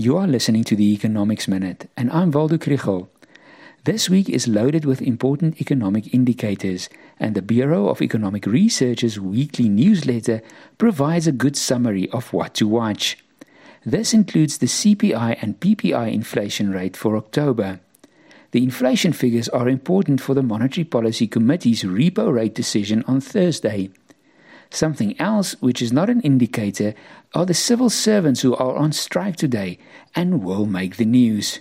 You are listening to the Economics Minute, and I'm Waldo Krugell. This week is loaded with important economic indicators, and the Bureau of Economic Research's weekly newsletter provides a good summary of what to watch. This includes the CPI and PPI inflation rate for October. The inflation figures are important for the Monetary Policy Committee's repo rate decision on Thursday. Something else, which is not an indicator, are the civil servants who are on strike today and will make the news.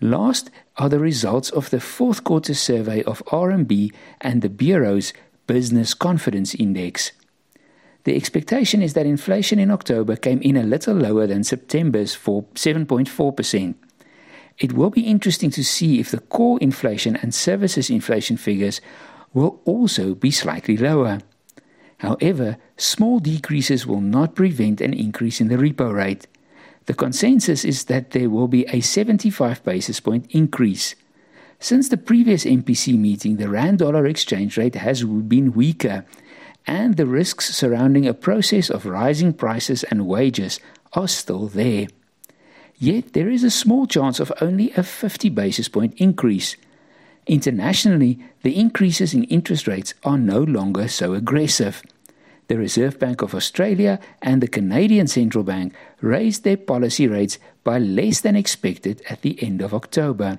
Last are the results of the fourth quarter survey of RMB and the Bureau's Business Confidence Index. The expectation is that inflation in October came in a little lower than September's for 7.4%. It will be interesting to see if the core inflation and services inflation figures will also be slightly lower. However, small decreases will not prevent an increase in the repo rate. The consensus is that there will be a 75 basis point increase. Since the previous MPC meeting, the rand dollar exchange rate has been weaker, and the risks surrounding a process of rising prices and wages are still there. Yet there is a small chance of only a 50 basis point increase. Internationally, the increases in interest rates are no longer so aggressive the Reserve Bank of Australia and the Canadian Central Bank raised their policy rates by less than expected at the end of October.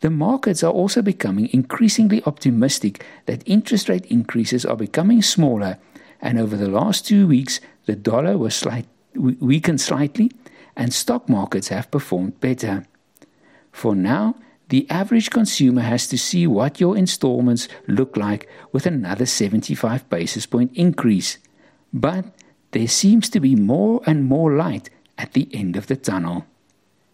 The markets are also becoming increasingly optimistic that interest rate increases are becoming smaller, and over the last two weeks, the dollar was slight, weakened slightly, and stock markets have performed better. For now, the average consumer has to see what your installments look like with another 75 basis point increase. But there seems to be more and more light at the end of the tunnel.